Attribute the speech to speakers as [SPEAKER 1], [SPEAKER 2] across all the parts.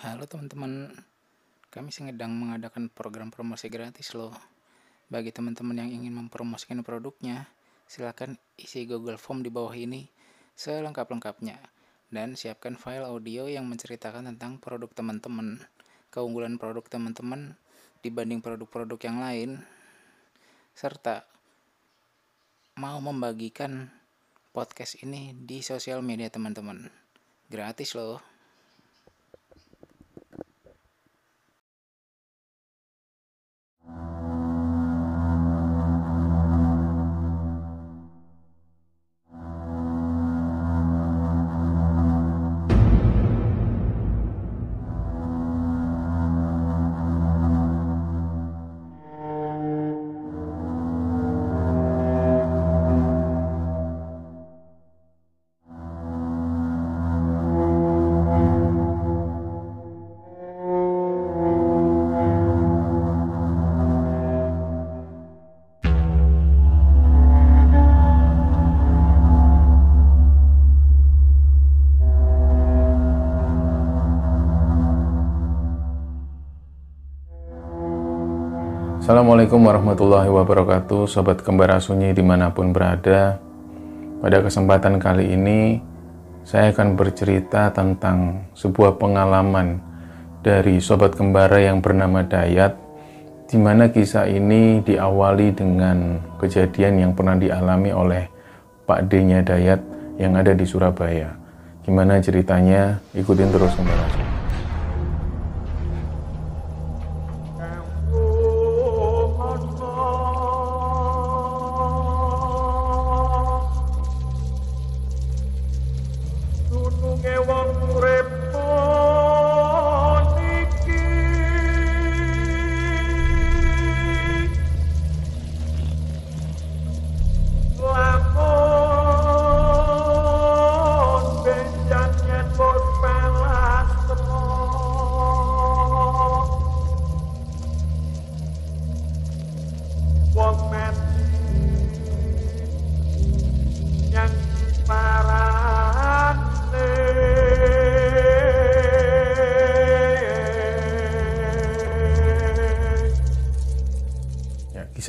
[SPEAKER 1] Halo teman-teman, kami sedang mengadakan program promosi gratis loh. Bagi teman-teman yang ingin mempromosikan produknya, silakan isi Google Form di bawah ini selengkap-lengkapnya dan siapkan file audio yang menceritakan tentang produk teman-teman, keunggulan produk teman-teman dibanding produk-produk yang lain, serta mau membagikan podcast ini di sosial media teman-teman. Gratis loh.
[SPEAKER 2] Assalamualaikum warahmatullahi wabarakatuh Sobat Kembara Sunyi di mana pun berada Pada kesempatan kali ini Saya akan bercerita tentang sebuah pengalaman Dari Sobat Kembara yang bernama Dayat di mana kisah ini diawali dengan kejadian yang pernah dialami oleh Pak D-nya Dayat yang ada di Surabaya. Gimana ceritanya? Ikutin terus Kembara.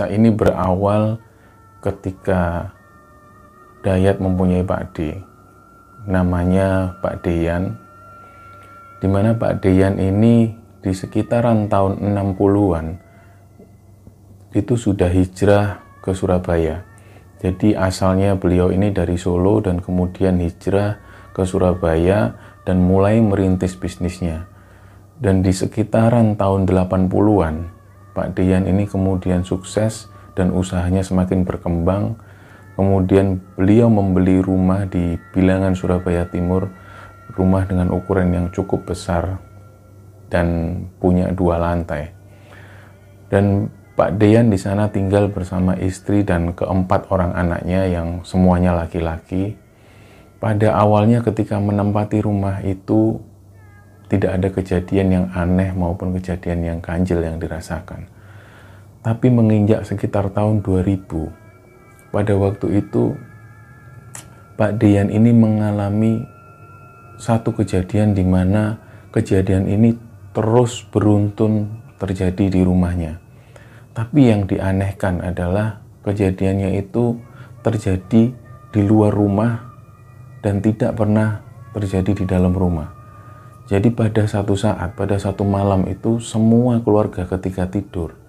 [SPEAKER 2] Kisah ini berawal ketika Dayat mempunyai Pak D. Namanya Pak Deyan. Di mana Pak Deyan ini di sekitaran tahun 60-an itu sudah hijrah ke Surabaya. Jadi asalnya beliau ini dari Solo dan kemudian hijrah ke Surabaya dan mulai merintis bisnisnya. Dan di sekitaran tahun 80-an Pak Dian ini kemudian sukses dan usahanya semakin berkembang. Kemudian beliau membeli rumah di bilangan Surabaya Timur, rumah dengan ukuran yang cukup besar dan punya dua lantai. Dan Pak Deyan di sana tinggal bersama istri dan keempat orang anaknya yang semuanya laki-laki. Pada awalnya ketika menempati rumah itu tidak ada kejadian yang aneh maupun kejadian yang ganjil yang dirasakan. Tapi menginjak sekitar tahun 2000, pada waktu itu Pak Dian ini mengalami satu kejadian di mana kejadian ini terus beruntun terjadi di rumahnya. Tapi yang dianehkan adalah kejadiannya itu terjadi di luar rumah dan tidak pernah terjadi di dalam rumah. Jadi pada satu saat, pada satu malam itu semua keluarga ketika tidur,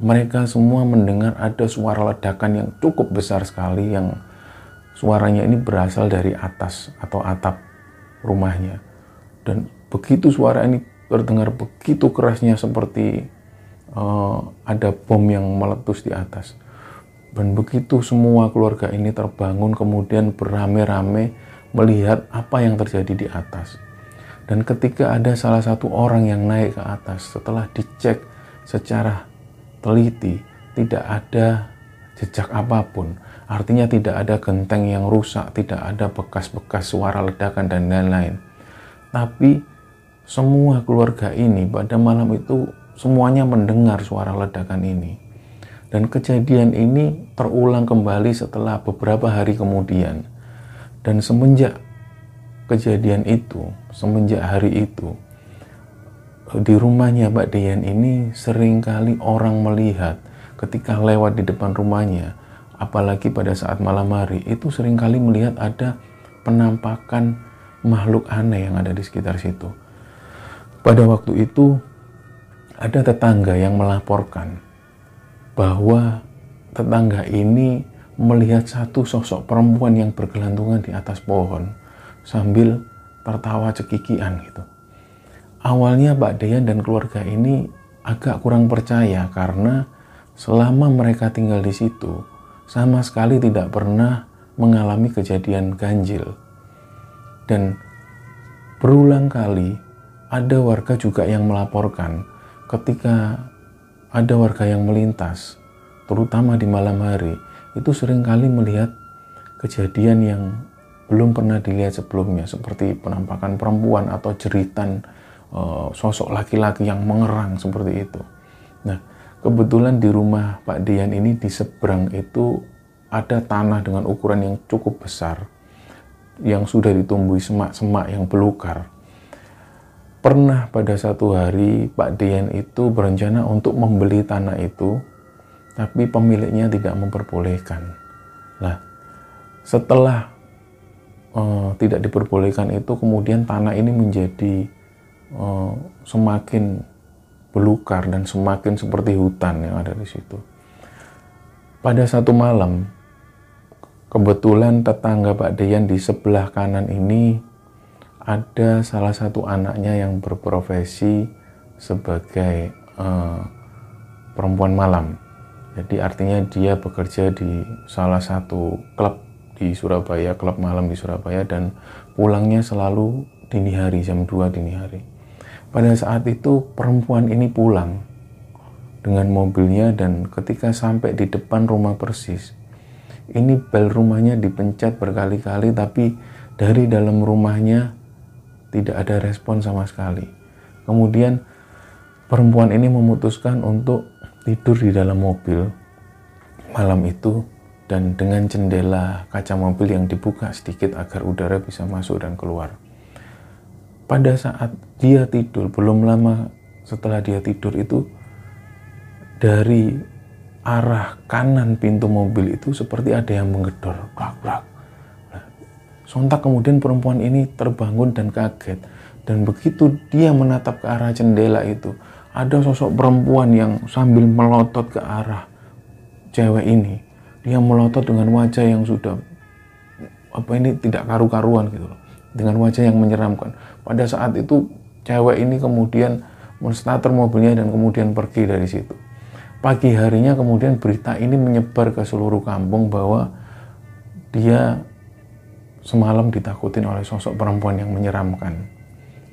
[SPEAKER 2] mereka semua mendengar ada suara ledakan yang cukup besar sekali yang suaranya ini berasal dari atas atau atap rumahnya. Dan begitu suara ini terdengar begitu kerasnya seperti uh, ada bom yang meletus di atas. Dan begitu semua keluarga ini terbangun kemudian beramai-ramai melihat apa yang terjadi di atas dan ketika ada salah satu orang yang naik ke atas setelah dicek secara teliti, tidak ada jejak apa pun. Artinya tidak ada genteng yang rusak, tidak ada bekas-bekas suara ledakan dan lain-lain. Tapi semua keluarga ini pada malam itu semuanya mendengar suara ledakan ini. Dan kejadian ini terulang kembali setelah beberapa hari kemudian. Dan semenjak kejadian itu, semenjak hari itu, di rumahnya Mbak Deyan ini sering kali orang melihat ketika lewat di depan rumahnya, apalagi pada saat malam hari, itu sering kali melihat ada penampakan makhluk aneh yang ada di sekitar situ. Pada waktu itu ada tetangga yang melaporkan bahwa tetangga ini melihat satu sosok perempuan yang bergelantungan di atas pohon sambil tertawa cekikian gitu. Awalnya Mbak Deyan dan keluarga ini agak kurang percaya karena selama mereka tinggal di situ sama sekali tidak pernah mengalami kejadian ganjil. Dan berulang kali ada warga juga yang melaporkan ketika ada warga yang melintas, terutama di malam hari, itu sering kali melihat kejadian yang belum pernah dilihat sebelumnya, seperti penampakan perempuan atau jeritan Eh, sosok laki-laki yang mengerang seperti itu. Nah, kebetulan di rumah Pak Dian ini di seberang itu ada tanah dengan ukuran yang cukup besar yang sudah ditumbuhi semak-semak yang belukar. Pernah pada satu hari Pak Dian itu berencana untuk membeli tanah itu, tapi pemiliknya tidak memperbolehkan. Nah, setelah uh, tidak diperbolehkan itu, kemudian tanah ini menjadi uh, semakin belukar dan semakin seperti hutan yang ada di situ. Pada satu malam, kebetulan tetangga Pak Deyan di sebelah kanan ini ada salah satu anaknya yang berprofesi sebagai uh, perempuan malam. Jadi artinya dia bekerja di salah satu klub di Surabaya, klub malam di Surabaya dan pulangnya selalu dini hari, jam 2 dini hari. Pada saat itu perempuan ini pulang dengan mobilnya dan ketika sampai di depan rumah persis, ini bel rumahnya dipencet berkali-kali tapi dari dalam rumahnya tidak ada respon sama sekali. Kemudian perempuan ini memutuskan untuk tidur di dalam mobil malam itu dan dengan jendela kaca mobil yang dibuka sedikit agar udara bisa masuk dan keluar pada saat dia tidur, belum lama setelah dia tidur itu dari arah kanan pintu mobil itu seperti ada yang menggedor. Krak, krak. Nah, sontak kemudian perempuan ini terbangun dan kaget. Dan begitu dia menatap ke arah jendela itu, ada sosok perempuan yang sambil melotot ke arah cewek ini. Dia melotot dengan wajah yang sudah apa ini tidak karu-karuan gitu loh dengan wajah yang menyeramkan. Pada saat itu cewek ini kemudian menstarter mobilnya dan kemudian pergi dari situ. Pagi harinya kemudian berita ini menyebar ke seluruh kampung bahwa dia semalam ditakutin oleh sosok perempuan yang menyeramkan.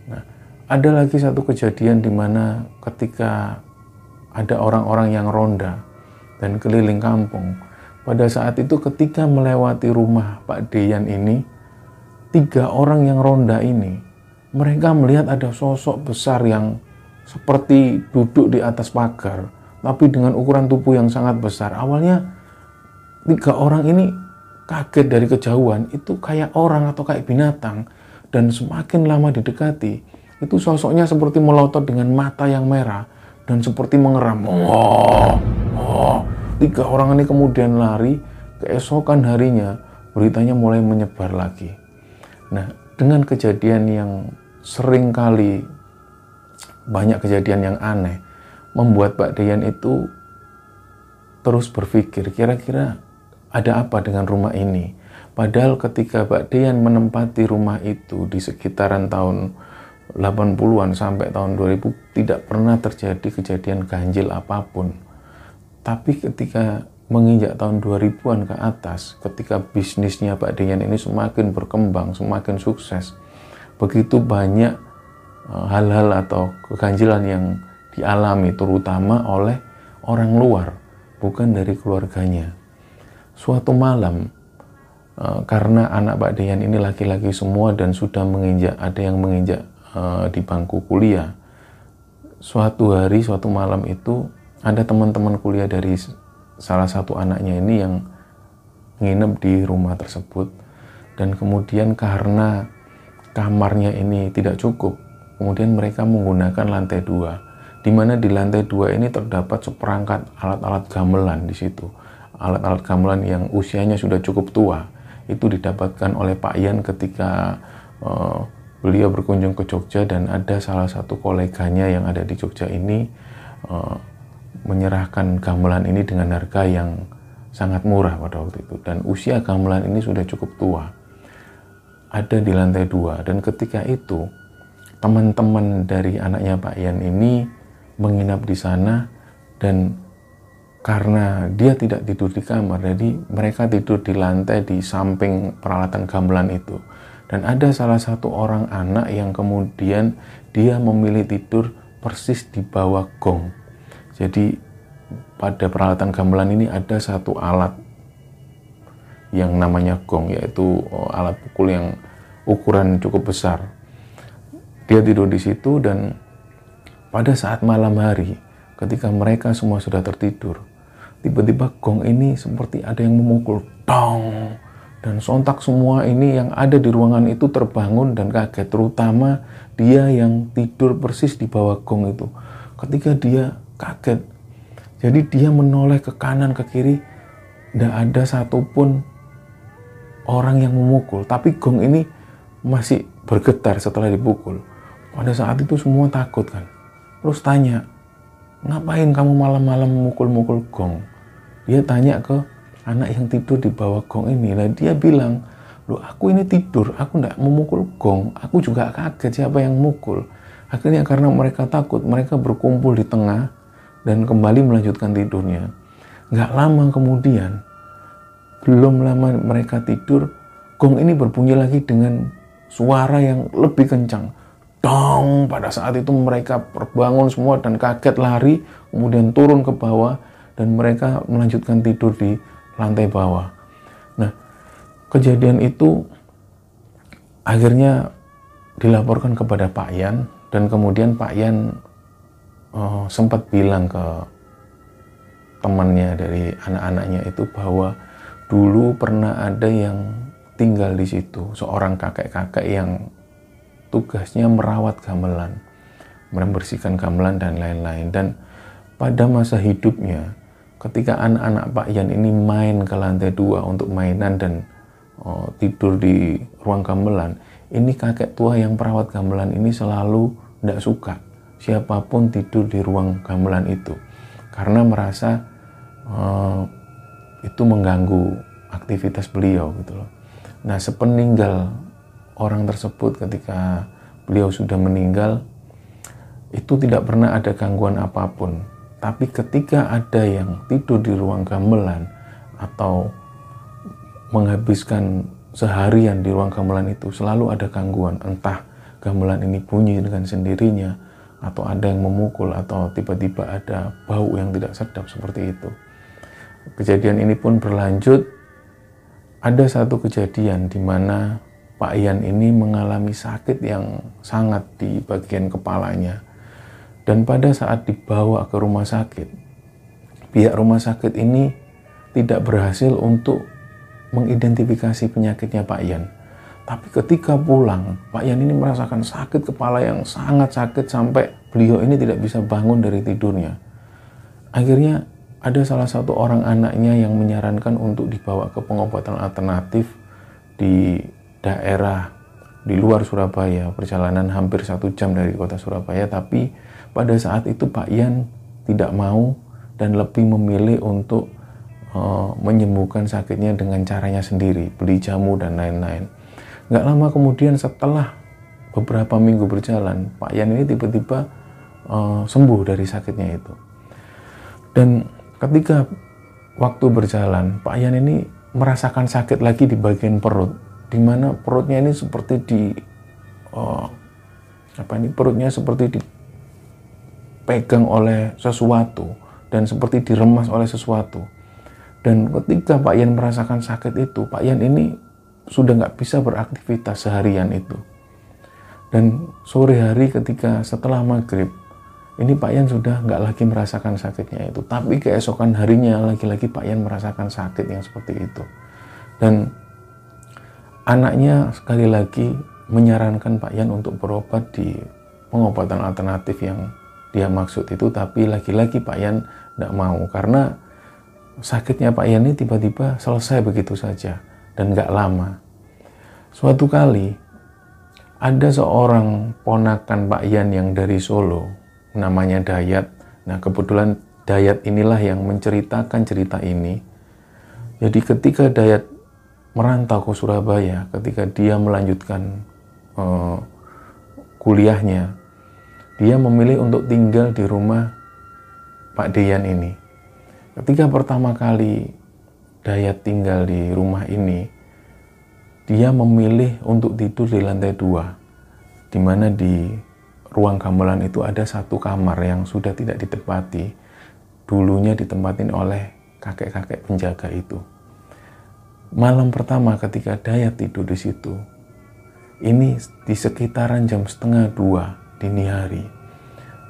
[SPEAKER 2] Nah, ada lagi satu kejadian di mana ketika ada orang-orang yang ronda dan keliling kampung. Pada saat itu ketika melewati rumah Pak Deyan ini, tiga orang yang ronda ini, mereka melihat ada sosok besar yang seperti duduk di atas pagar, tapi dengan ukuran tubuh yang sangat besar. Awalnya tiga orang ini kaget dari kejauhan, itu kayak orang atau kayak binatang, dan semakin lama didekati, itu sosoknya seperti melotot dengan mata yang merah dan seperti mengeram. Oh, oh. Tiga orang ini kemudian lari, keesokan harinya beritanya mulai menyebar lagi. Nah, dengan kejadian yang sering kali banyak kejadian yang aneh, membuat Pak Deyan itu terus berpikir, kira-kira ada apa dengan rumah ini? Padahal ketika Pak Deyan menempati rumah itu di sekitaran tahun 80-an sampai tahun 2000 tidak pernah terjadi kejadian ganjil apa pun. Tapi ketika menginjak tahun 2000-an ke atas ketika bisnisnya Pak Deyan ini semakin berkembang, semakin sukses. Begitu banyak eh, hal-hal atau keganjilan yang dialami terutama oleh orang luar, bukan dari keluarganya. Suatu malam eh, karena anak Pak Deyan ini laki-laki semua dan sudah menginjak ada yang menginjak eh, di bangku kuliah. Suatu hari, suatu malam itu ada teman-teman kuliah dari salah satu anaknya ini yang nginep di rumah tersebut. Dan kemudian karena kamarnya ini tidak cukup kemudian mereka menggunakan lantai dua, di mana di lantai dua ini terdapat seperangkat alat-alat gamelan di situ. Alat-alat gamelan yang usianya sudah cukup tua, itu didapatkan oleh Pak Ian ketika uh, beliau berkunjung ke Jogja dan ada salah satu koleganya yang ada di Jogja ini uh, menyerahkan gamelan ini dengan harga yang sangat murah pada waktu itu. Dan usia gamelan ini sudah cukup tua. Ada di lantai dua. Dan ketika itu teman-teman dari anaknya Pak Ian ini menginap di sana. Dan karena dia tidak tidur di kamar jadi mereka tidur di lantai di samping peralatan gamelan itu. Dan ada salah satu orang anak yang kemudian dia memilih tidur persis di bawah gong jadi pada peralatan gamelan ini ada satu alat yang namanya gong yaitu oh, alat pukul yang ukuran cukup besar. Dia tidur di situ dan pada saat malam hari ketika mereka semua sudah tertidur, tiba-tiba gong ini seperti ada yang memukul dong dan sontak semua ini yang ada di ruangan itu terbangun dan kaget terutama dia yang tidur persis di bawah gong itu. Ketika dia kaget. Jadi dia menoleh ke kanan ke kiri, tidak ada satupun orang yang memukul. Tapi gong ini masih bergetar setelah dipukul. Pada saat itu semua takut kan. Terus tanya, ngapain kamu malam-malam memukul-mukul gong? Dia tanya ke anak yang tidur di bawah gong ini. Nah dia bilang, loh aku ini tidur, aku tidak memukul gong. Aku juga kaget siapa yang mukul. Akhirnya karena mereka takut, mereka berkumpul di tengah dan kembali melanjutkan tidurnya. Nggak lama kemudian, belum lama mereka tidur, gong ini berbunyi lagi dengan suara yang lebih kencang. Dong, pada saat itu mereka terbangun semua dan kaget lari, kemudian turun ke bawah dan mereka melanjutkan tidur di lantai bawah. Nah, kejadian itu akhirnya dilaporkan kepada Pak Yan dan kemudian Pak Yan uh, sempat bilang ke temannya dari anak-anaknya itu bahwa dulu pernah ada yang tinggal di situ, seorang kakek-kakek yang tugasnya merawat gamelan, membersihkan gamelan dan lain-lain. Dan pada masa hidupnya, ketika anak-anak Pak Yan ini main ke lantai dua untuk mainan dan oh, tidur di ruang gamelan, ini kakek tua yang perawat gamelan ini selalu tidak suka siapa pun tidur di ruang gamelan itu karena merasa uh, itu mengganggu aktivitas beliau gitu loh. Nah, sepeninggal orang tersebut ketika beliau sudah meninggal itu tidak pernah ada gangguan apa pun. Tapi ketika ada yang tidur di ruang gamelan atau menghabiskan seharian di ruang gamelan itu selalu ada gangguan, entah gamelan ini bunyi dengan sendirinya atau ada yang memukul atau tiba-tiba ada bau yang tidak sedap seperti itu. Kejadian ini pun berlanjut. Ada satu kejadian di mana Pak Ian ini mengalami sakit yang sangat di bagian kepalanya. Dan pada saat dibawa ke rumah sakit, pihak rumah sakit ini tidak berhasil untuk mengidentifikasi penyakitnya Pak Ian. Tapi ketika pulang, Pak Yan ini merasakan sakit kepala yang sangat sakit sampai beliau ini tidak bisa bangun dari tidurnya. Akhirnya ada salah satu orang anaknya yang menyarankan untuk dibawa ke pengobatan alternatif di daerah di luar Surabaya, perjalanan hampir satu jam dari kota Surabaya, tapi pada saat itu Pak Yan tidak mau dan lebih memilih untuk uh, menyembuhkan sakitnya dengan caranya sendiri, beli jamu dan lain-lain. Nggak lama kemudian setelah beberapa minggu berjalan, Pak Yan ini tiba-tiba uh, sembuh dari sakitnya itu. Dan ketika waktu berjalan, Pak Yan ini merasakan sakit lagi di bagian perut, di mana perutnya ini seperti di uh, apa ini perutnya seperti dipegang oleh sesuatu dan seperti diremas oleh sesuatu. Dan ketika Pak Yan merasakan sakit itu, Pak Yan ini sudah nggak bisa beraktivitas seharian itu. Dan sore hari ketika setelah maghrib, ini Pak Yan sudah nggak lagi merasakan sakitnya itu. Tapi keesokan harinya lagi-lagi Pak Yan merasakan sakit yang seperti itu. Dan anaknya sekali lagi menyarankan Pak Yan untuk berobat di pengobatan alternatif yang dia maksud itu tapi lagi-lagi Pak Yan tidak mau karena sakitnya Pak Yan ini tiba-tiba selesai begitu saja dan nggak lama. Suatu kali ada seorang ponakan Pak Yan yang dari Solo namanya Dayat. Nah kebetulan Dayat inilah yang menceritakan cerita ini. Jadi ketika Dayat merantau ke Surabaya, ketika dia melanjutkan uh, kuliahnya, dia memilih untuk tinggal di rumah Pak Deyan ini. Ketika pertama kali Dayat tinggal di rumah ini, dia memilih untuk tidur di lantai dua, di mana di ruang gamelan itu ada satu kamar yang sudah tidak ditempati, dulunya ditempatin oleh kakek-kakek penjaga itu. Malam pertama ketika Dayat tidur di situ, ini di sekitaran jam setengah dua dini hari,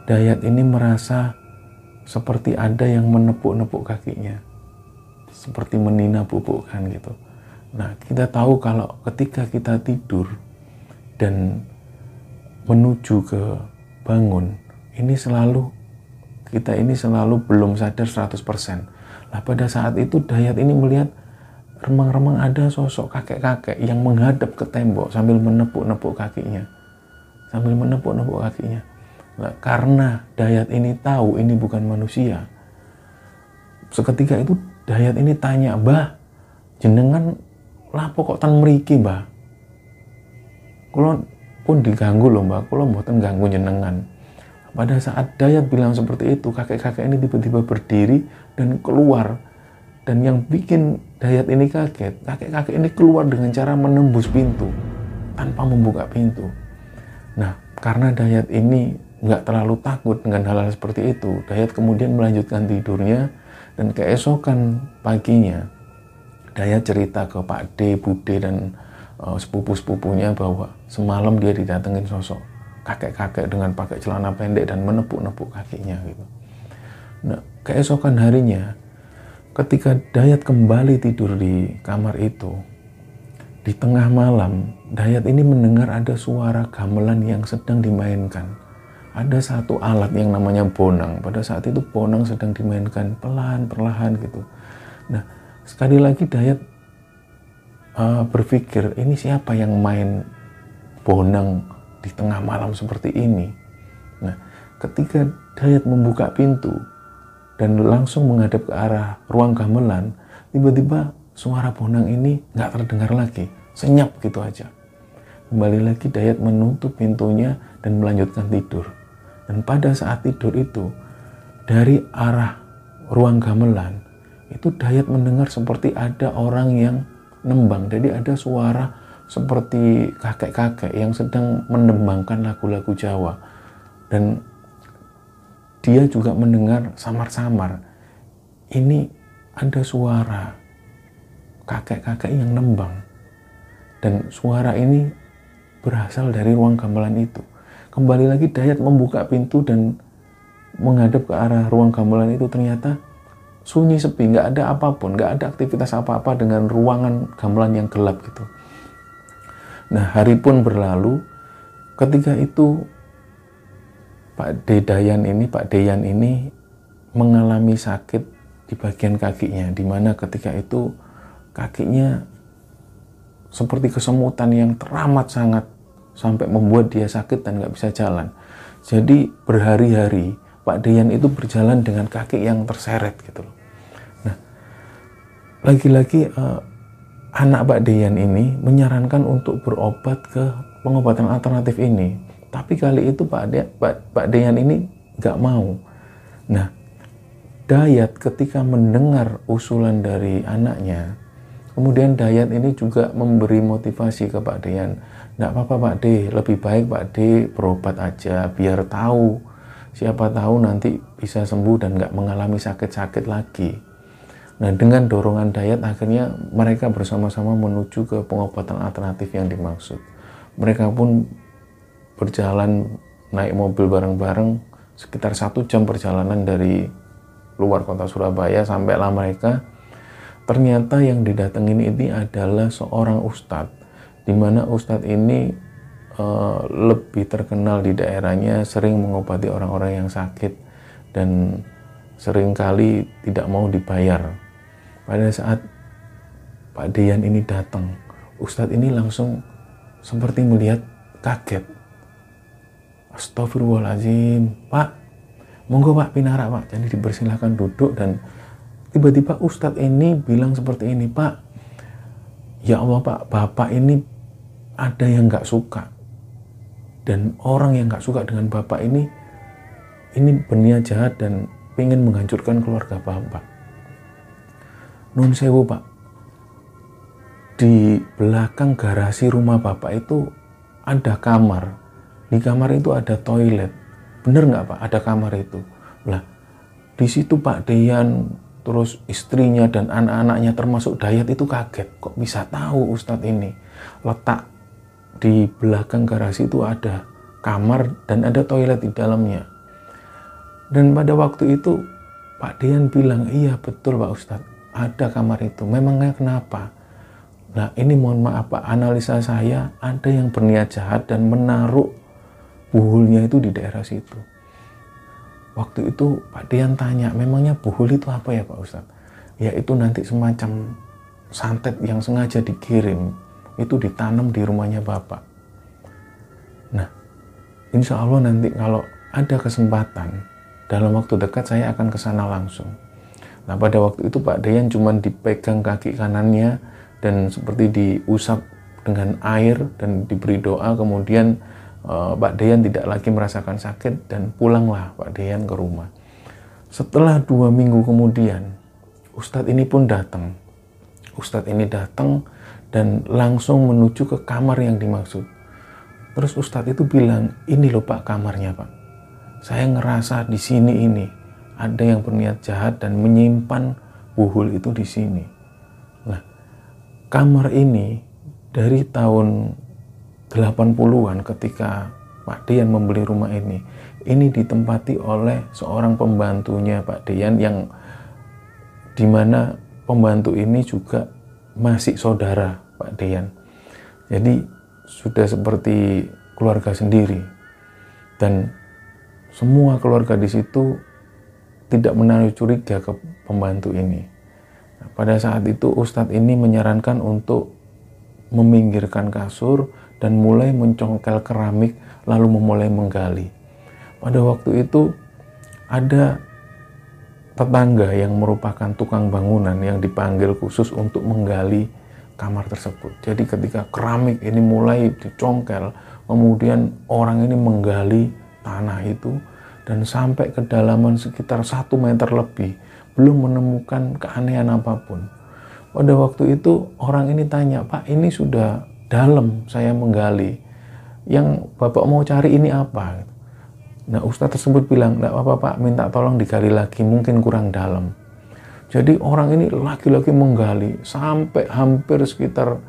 [SPEAKER 2] Dayat ini merasa seperti ada yang menepuk-nepuk kakinya seperti menina pupukkan gitu. Nah kita tahu kalau ketika kita tidur dan menuju ke bangun ini selalu kita ini selalu belum sadar 100% lah pada saat itu Dayat ini melihat remang-remang ada sosok kakek-kakek yang menghadap ke tembok sambil menepuk-nepuk kakinya. Sambil menepuk-nepuk kakinya. Nah, karena Dayat ini tahu ini bukan manusia, seketika itu Dayat ini tanya, Mbah, jenengan lapo kok tan meriki, Mbah? Kalau pun diganggu loh, Mbah, kalau mboten ganggu jenengan. Pada saat Dayat bilang seperti itu, kakek-kakek ini tiba-tiba berdiri dan keluar. Dan yang bikin Dayat ini kaget, kakek-kakek ini keluar dengan cara menembus pintu tanpa membuka pintu. Nah, karena Dayat ini nggak terlalu takut dengan hal-hal seperti itu. Dayat kemudian melanjutkan tidurnya dan keesokan paginya Dayat cerita ke Pak D, Bude dan uh, sepupu-sepupunya bahwa semalam dia didatengin sosok kakek-kakek dengan pakai celana pendek dan menepuk-nepuk kakinya gitu. Nah, keesokan harinya ketika Dayat kembali tidur di kamar itu di tengah malam Dayat ini mendengar ada suara gamelan yang sedang dimainkan ada satu alat yang namanya bonang. Pada saat itu bonang sedang dimainkan pelan, perlahan gitu. Nah, sekali lagi Dayat uh, berpikir, ini siapa yang main bonang di tengah malam seperti ini? Nah, ketika Dayat membuka pintu dan langsung menghadap ke arah ruang gamelan, tiba-tiba suara bonang ini nggak terdengar lagi, senyap gitu aja. Kembali lagi Dayat menutup pintunya dan melanjutkan tidur. Dan pada saat tidur itu, dari arah ruang gamelan, itu Dayat mendengar seperti ada orang yang nembang. Jadi ada suara seperti kakek-kakek yang sedang menembangkan lagu-lagu Jawa. Dan dia juga mendengar samar-samar. Ini ada suara kakek-kakek yang nembang. Dan suara ini berasal dari ruang gamelan itu kembali lagi Dayat membuka pintu dan menghadap ke arah ruang gamelan itu ternyata sunyi sepi, nggak ada apa pun, nggak ada aktivitas apa-apa dengan ruangan gamelan yang gelap gitu. Nah hari pun berlalu, ketika itu Pak Dedayan ini, Pak Deyan ini mengalami sakit di bagian kakinya, di mana ketika itu kakinya seperti kesemutan yang teramat sangat sampai membuat dia sakit dan nggak bisa jalan. Jadi berhari-hari Pak Deyan itu berjalan dengan kaki yang terseret gitu loh. Nah, lagi-lagi uh, anak Pak Deyan ini menyarankan untuk berobat ke pengobatan alternatif ini. Tapi kali itu Pak, De, Pak, Pak ini nggak mau. Nah, Dayat ketika mendengar usulan dari anaknya, kemudian Dayat ini juga memberi motivasi ke Pak Deyan Nggak apa-apa Pak D, lebih baik Pak D berobat aja biar tahu. Siapa tahu nanti bisa sembuh dan nggak mengalami sakit-sakit lagi. Nah dengan dorongan diet akhirnya mereka bersama-sama menuju ke pengobatan alternatif yang dimaksud. Mereka pun berjalan naik mobil bareng-bareng sekitar satu jam perjalanan dari luar kota Surabaya sampailah mereka ternyata yang didatengin ini adalah seorang ustadz di mana Ustadz ini uh, lebih terkenal di daerahnya sering mengobati orang-orang yang sakit dan sering kali tidak mau dibayar. Pada saat Pak Deyan ini datang, Ustadz ini langsung seperti melihat kaget. Astagfirullahaladzim, Pak, monggo Pak Pinara Pak. Jadi dipersilahkan duduk dan tiba-tiba Ustadz ini bilang seperti ini, Pak, ya Allah Pak, Bapak ini ada yang nggak suka. Dan orang yang nggak suka dengan Bapak ini, ini berniat jahat dan ingin menghancurkan keluarga Bapak. Nun sewu Pak, di belakang garasi rumah Bapak itu ada kamar. Di kamar itu ada toilet. Bener nggak Pak? Ada kamar itu. Lah, di situ Pak Deyan, terus istrinya dan anak-anaknya termasuk Dayat itu kaget. Kok bisa tahu Ustadz ini? Letak di belakang garasi itu ada kamar dan ada toilet di dalamnya. Dan pada waktu itu Pak Dian bilang, iya betul Pak Ustadz, ada kamar itu. Memangnya kenapa? Nah ini mohon maaf Pak, analisa saya ada yang berniat jahat dan menaruh buhulnya itu di daerah situ. Waktu itu Pak Dian tanya, memangnya buhul itu apa ya Pak Ustadz? Ya itu nanti semacam santet yang sengaja dikirim, itu ditanam di rumahnya Bapak. Nah, insya Allah nanti kalau ada kesempatan, dalam waktu dekat saya akan ke sana langsung. Nah pada waktu itu Pak Dayan cuma dipegang kaki kanannya dan seperti diusap dengan air dan diberi doa kemudian uh, Pak Dayan tidak lagi merasakan sakit dan pulanglah Pak Dayan ke rumah. Setelah dua minggu kemudian Ustadz ini pun datang. Ustadz ini datang dan langsung menuju ke kamar yang dimaksud. Terus Ustadz itu bilang, ini loh Pak kamarnya Pak saya ngerasa di sini ini ada yang berniat jahat dan menyimpan buhul itu di sini. Nah, kamar ini dari tahun 80-an ketika Pak Dian membeli rumah ini, ini ditempati oleh seorang pembantunya Pak Dian yang di mana pembantu ini juga masih saudara Pak Dian. Jadi sudah seperti keluarga sendiri. Dan semua keluarga di situ tidak menaruh curiga ke pembantu ini. Nah, pada saat itu Ustadz ini menyarankan untuk meminggirkan kasur dan mulai mencongkel keramik lalu memulai menggali. Pada waktu itu ada tetangga yang merupakan tukang bangunan yang dipanggil khusus untuk menggali kamar tersebut. Jadi ketika keramik ini mulai dicongkel, kemudian orang ini menggali tanah itu dan sampai kedalaman sekitar satu meter lebih belum menemukan keanehan apa pun. Pada waktu itu orang ini tanya, Pak ini sudah dalam saya menggali. Yang Bapak mau cari ini apa? Nah Ustadz tersebut bilang, tidak apa Pak, minta tolong digali lagi, mungkin kurang dalam. Jadi orang ini laki-laki menggali sampai hampir sekitar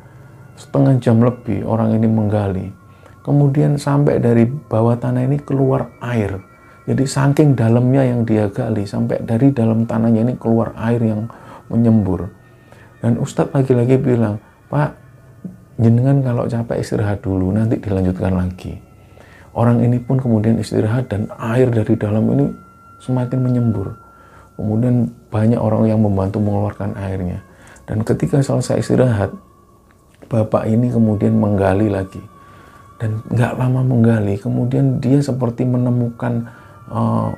[SPEAKER 2] setengah jam lebih orang ini menggali. Kemudian sampai dari bawah tanah ini keluar air. Jadi saking dalamnya yang dia gali sampai dari dalam tanahnya ini keluar air yang menyembur. Dan Ustadz lagi-lagi bilang, Pak, jenengan kalau capek istirahat dulu, nanti dilanjutkan lagi. Orang ini pun kemudian istirahat dan air dari dalam ini semakin menyembur. Kemudian banyak orang yang membantu mengeluarkan airnya. Dan ketika selesai istirahat, bapak ini kemudian menggali lagi dan nggak lama menggali kemudian dia seperti menemukan uh,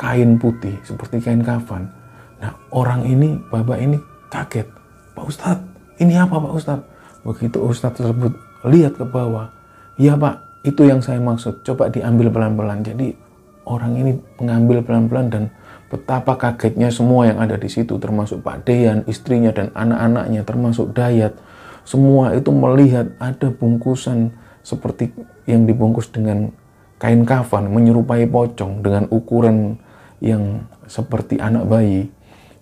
[SPEAKER 2] kain putih seperti kain kafan nah orang ini bapak ini kaget Pak Ustadz ini apa Pak Ustadz begitu Ustadz tersebut lihat ke bawah iya Pak itu yang saya maksud. Coba diambil pelan-pelan. Jadi orang ini mengambil pelan-pelan dan betapa kagetnya semua yang ada di situ termasuk Pak Deyan istrinya dan anak-anaknya termasuk Dayat. Semua itu melihat ada bungkusan seperti yang dibungkus dengan kain kafan menyerupai pocong dengan ukuran yang seperti anak bayi.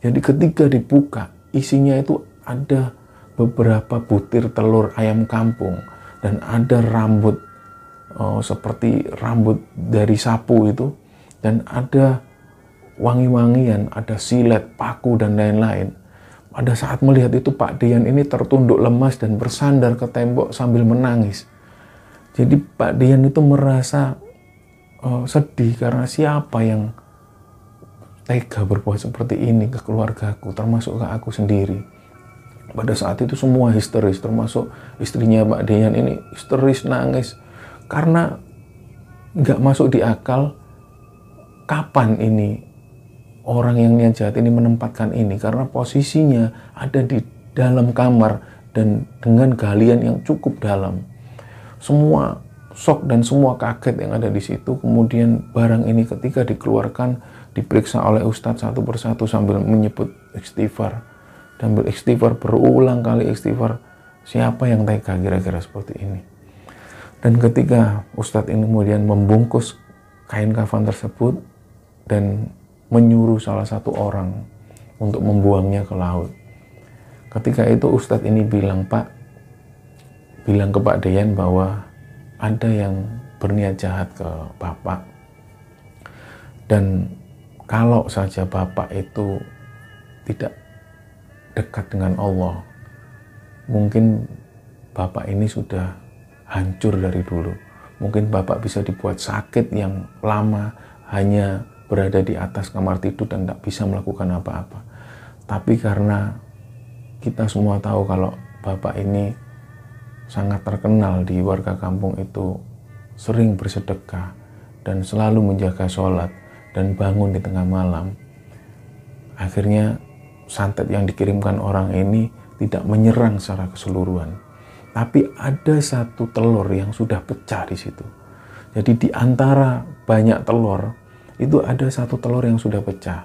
[SPEAKER 2] Jadi ketika dibuka, isinya itu ada beberapa butir telur ayam kampung dan ada rambut oh, seperti rambut dari sapu itu dan ada wangi-wangian, ada silet, paku dan lain-lain. Pada saat melihat itu Pak Dian ini tertunduk lemas dan bersandar ke tembok sambil menangis. Jadi Pak Dian itu merasa uh, sedih karena siapa yang tega berbuat seperti ini ke keluargaku, termasuk ke aku sendiri. Pada saat itu semua histeris, termasuk istrinya Pak Dian ini histeris nangis karena nggak masuk di akal kapan ini orang yang niat jahat ini menempatkan ini karena posisinya ada di dalam kamar dan dengan galian yang cukup dalam. Semua shock dan semua kaget yang ada di situ. Kemudian barang ini ketika dikeluarkan diperiksa oleh ustadz satu persatu sambil menyebut istighfar. Dan beristighfar berulang kali istighfar. Siapa yang tega kira-kira seperti ini? Dan ketika ustadz ini kemudian membungkus kain kafan tersebut dan menyuruh salah satu orang untuk membuangnya ke laut. Ketika itu ustadz ini bilang, Pak, bilang ke Pak Deyan bahwa ada yang berniat jahat ke Bapak. Dan kalau saja Bapak itu tidak dekat dengan Allah, mungkin Bapak ini sudah hancur dari dulu. Mungkin Bapak bisa dibuat sakit yang lama hanya berada di atas kamar tidur dan tak bisa melakukan apa-apa. Tapi karena kita semua tahu kalau Bapak ini sangat terkenal di warga kampung itu sering bersedekah dan selalu menjaga sholat dan bangun di tengah malam. Akhirnya santet yang dikirimkan orang ini tidak menyerang secara keseluruhan. Tapi ada satu telur yang sudah pecah di situ. Jadi di antara banyak telur, itu ada satu telur yang sudah pecah.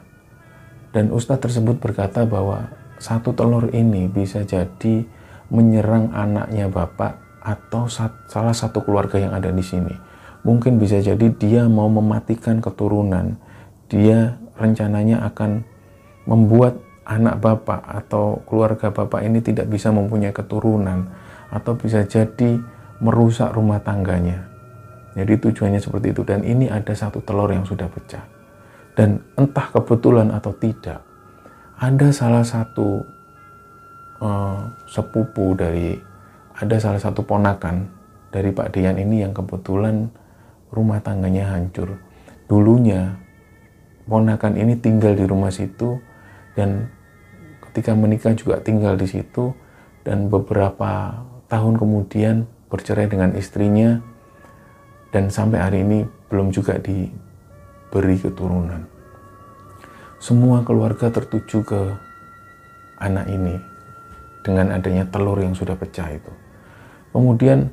[SPEAKER 2] Dan ustadz tersebut berkata bahwa satu telur ini bisa jadi menyerang anaknya bapak atau salah satu keluarga yang ada di sini. Mungkin bisa jadi dia mau mematikan keturunan. Dia rencananya akan membuat anak bapak atau keluarga bapak ini tidak bisa mempunyai keturunan atau bisa jadi merusak rumah tangganya. Jadi tujuannya seperti itu dan ini ada satu telur yang sudah pecah. Dan entah kebetulan atau tidak, ada salah satu uh, sepupu dari ada salah satu ponakan dari Pak Dian ini yang kebetulan rumah tangganya hancur. Dulunya ponakan ini tinggal di rumah situ dan ketika menikah juga tinggal di situ dan beberapa tahun kemudian bercerai dengan istrinya dan sampai hari ini belum juga diberi keturunan semua keluarga tertuju ke anak ini dengan adanya telur yang sudah pecah itu. Kemudian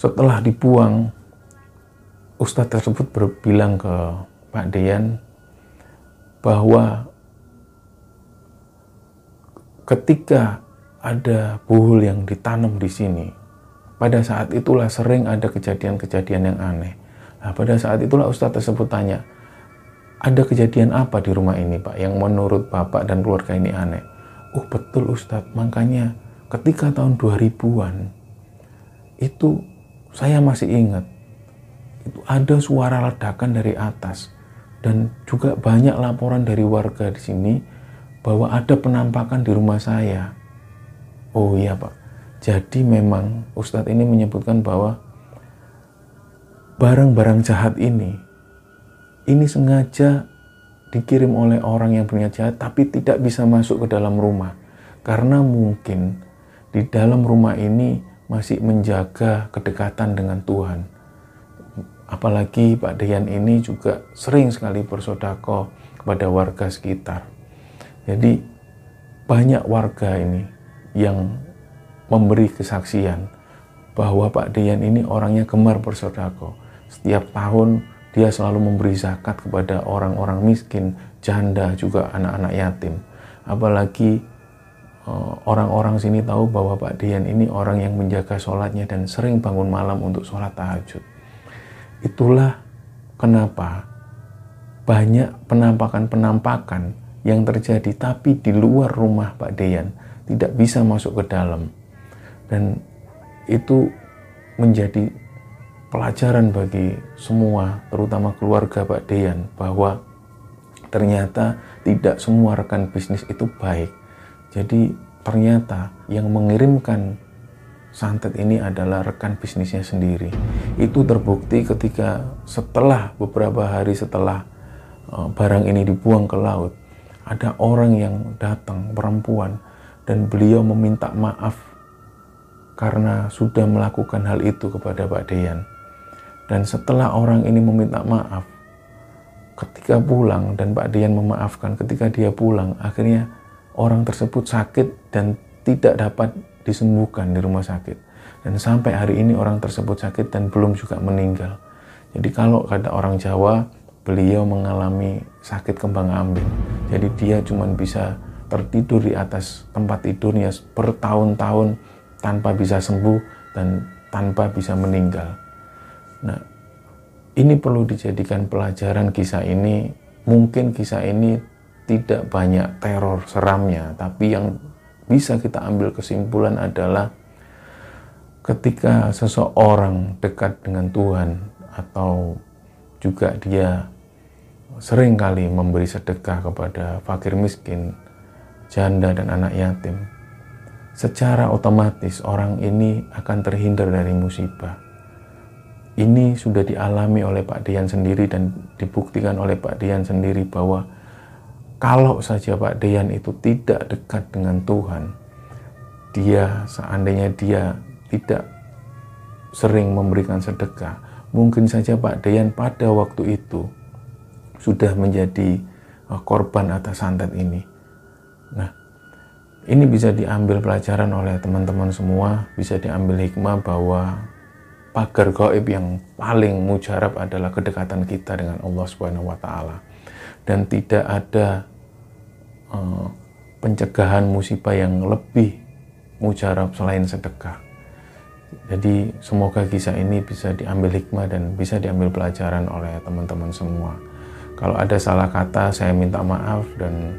[SPEAKER 2] setelah dibuang, Ustadz tersebut berbilang ke Pak Deyan bahwa ketika ada buhul yang ditanam di sini, pada saat itulah sering ada kejadian-kejadian yang aneh. Nah, pada saat itulah Ustadz tersebut tanya, ada kejadian apa di rumah ini Pak yang menurut Bapak dan keluarga ini aneh? Oh betul Ustadz, makanya ketika tahun 2000-an itu saya masih ingat itu ada suara ledakan dari atas dan juga banyak laporan dari warga di sini bahwa ada penampakan di rumah saya. Oh iya Pak, jadi memang Ustadz ini menyebutkan bahwa barang-barang jahat ini ini sengaja dikirim oleh orang yang berniat jahat tapi tidak bisa masuk ke dalam rumah. Karena mungkin di dalam rumah ini masih menjaga kedekatan dengan Tuhan. Apalagi Pak Deyan ini juga sering sekali bersodako kepada warga sekitar. Jadi banyak warga ini yang memberi kesaksian bahwa Pak Deyan ini orangnya gemar bersodako setiap tahun dia selalu memberi zakat kepada orang-orang miskin, janda, juga anak-anak yatim. Apalagi eh, orang-orang sini tahu bahwa Pak Dian ini orang yang menjaga sholatnya dan sering bangun malam untuk sholat tahajud. Itulah kenapa banyak penampakan-penampakan yang terjadi tapi di luar rumah Pak Dian tidak bisa masuk ke dalam. Dan itu menjadi pelajaran bagi semua, terutama keluarga Pak Deyan, bahwa ternyata tidak semua rekan bisnis itu baik. Jadi ternyata yang mengirimkan santet ini adalah rekan bisnisnya sendiri. Itu terbukti ketika setelah beberapa hari setelah uh, barang ini dibuang ke laut, ada orang yang datang, perempuan, dan beliau meminta maaf karena sudah melakukan hal itu kepada Pak Deyan. Dan setelah orang ini meminta maaf, ketika pulang dan Pak Deyan memaafkan, ketika dia pulang, akhirnya orang tersebut sakit dan tidak dapat disembuhkan di rumah sakit. Dan sampai hari ini orang tersebut sakit dan belum juga meninggal. Jadi kalau kata orang Jawa, beliau mengalami sakit kembang ambing. Jadi dia cuma bisa tertidur di atas tempat tidurnya bertahun-tahun tanpa bisa sembuh dan tanpa bisa meninggal. Nah, ini perlu dijadikan pelajaran kisah ini. Mungkin kisah ini tidak banyak teror seramnya, tapi yang bisa kita ambil kesimpulan adalah ketika seseorang dekat dengan Tuhan atau juga dia sering kali memberi sedekah kepada fakir miskin, janda dan anak yatim, secara otomatis orang ini akan terhindar dari musibah. Ini sudah dialami oleh Pak Dian sendiri dan dibuktikan oleh Pak Dian sendiri bahwa kalau saja Pak Deyan itu tidak dekat dengan Tuhan, dia seandainya dia tidak sering memberikan sedekah, mungkin saja Pak Deyan pada waktu itu sudah menjadi uh, korban atas santet ini. Nah, ini bisa diambil pelajaran oleh teman-teman semua, bisa diambil hikmah bahwa pagar gaib yang paling mujarab adalah kedekatan kita dengan Allah Subhanahu wa taala dan tidak ada uh, pencegahan musibah yang lebih mujarab selain sedekah. Jadi semoga kisah ini bisa diambil hikmah dan bisa diambil pelajaran oleh teman-teman semua. Kalau ada salah kata saya minta maaf dan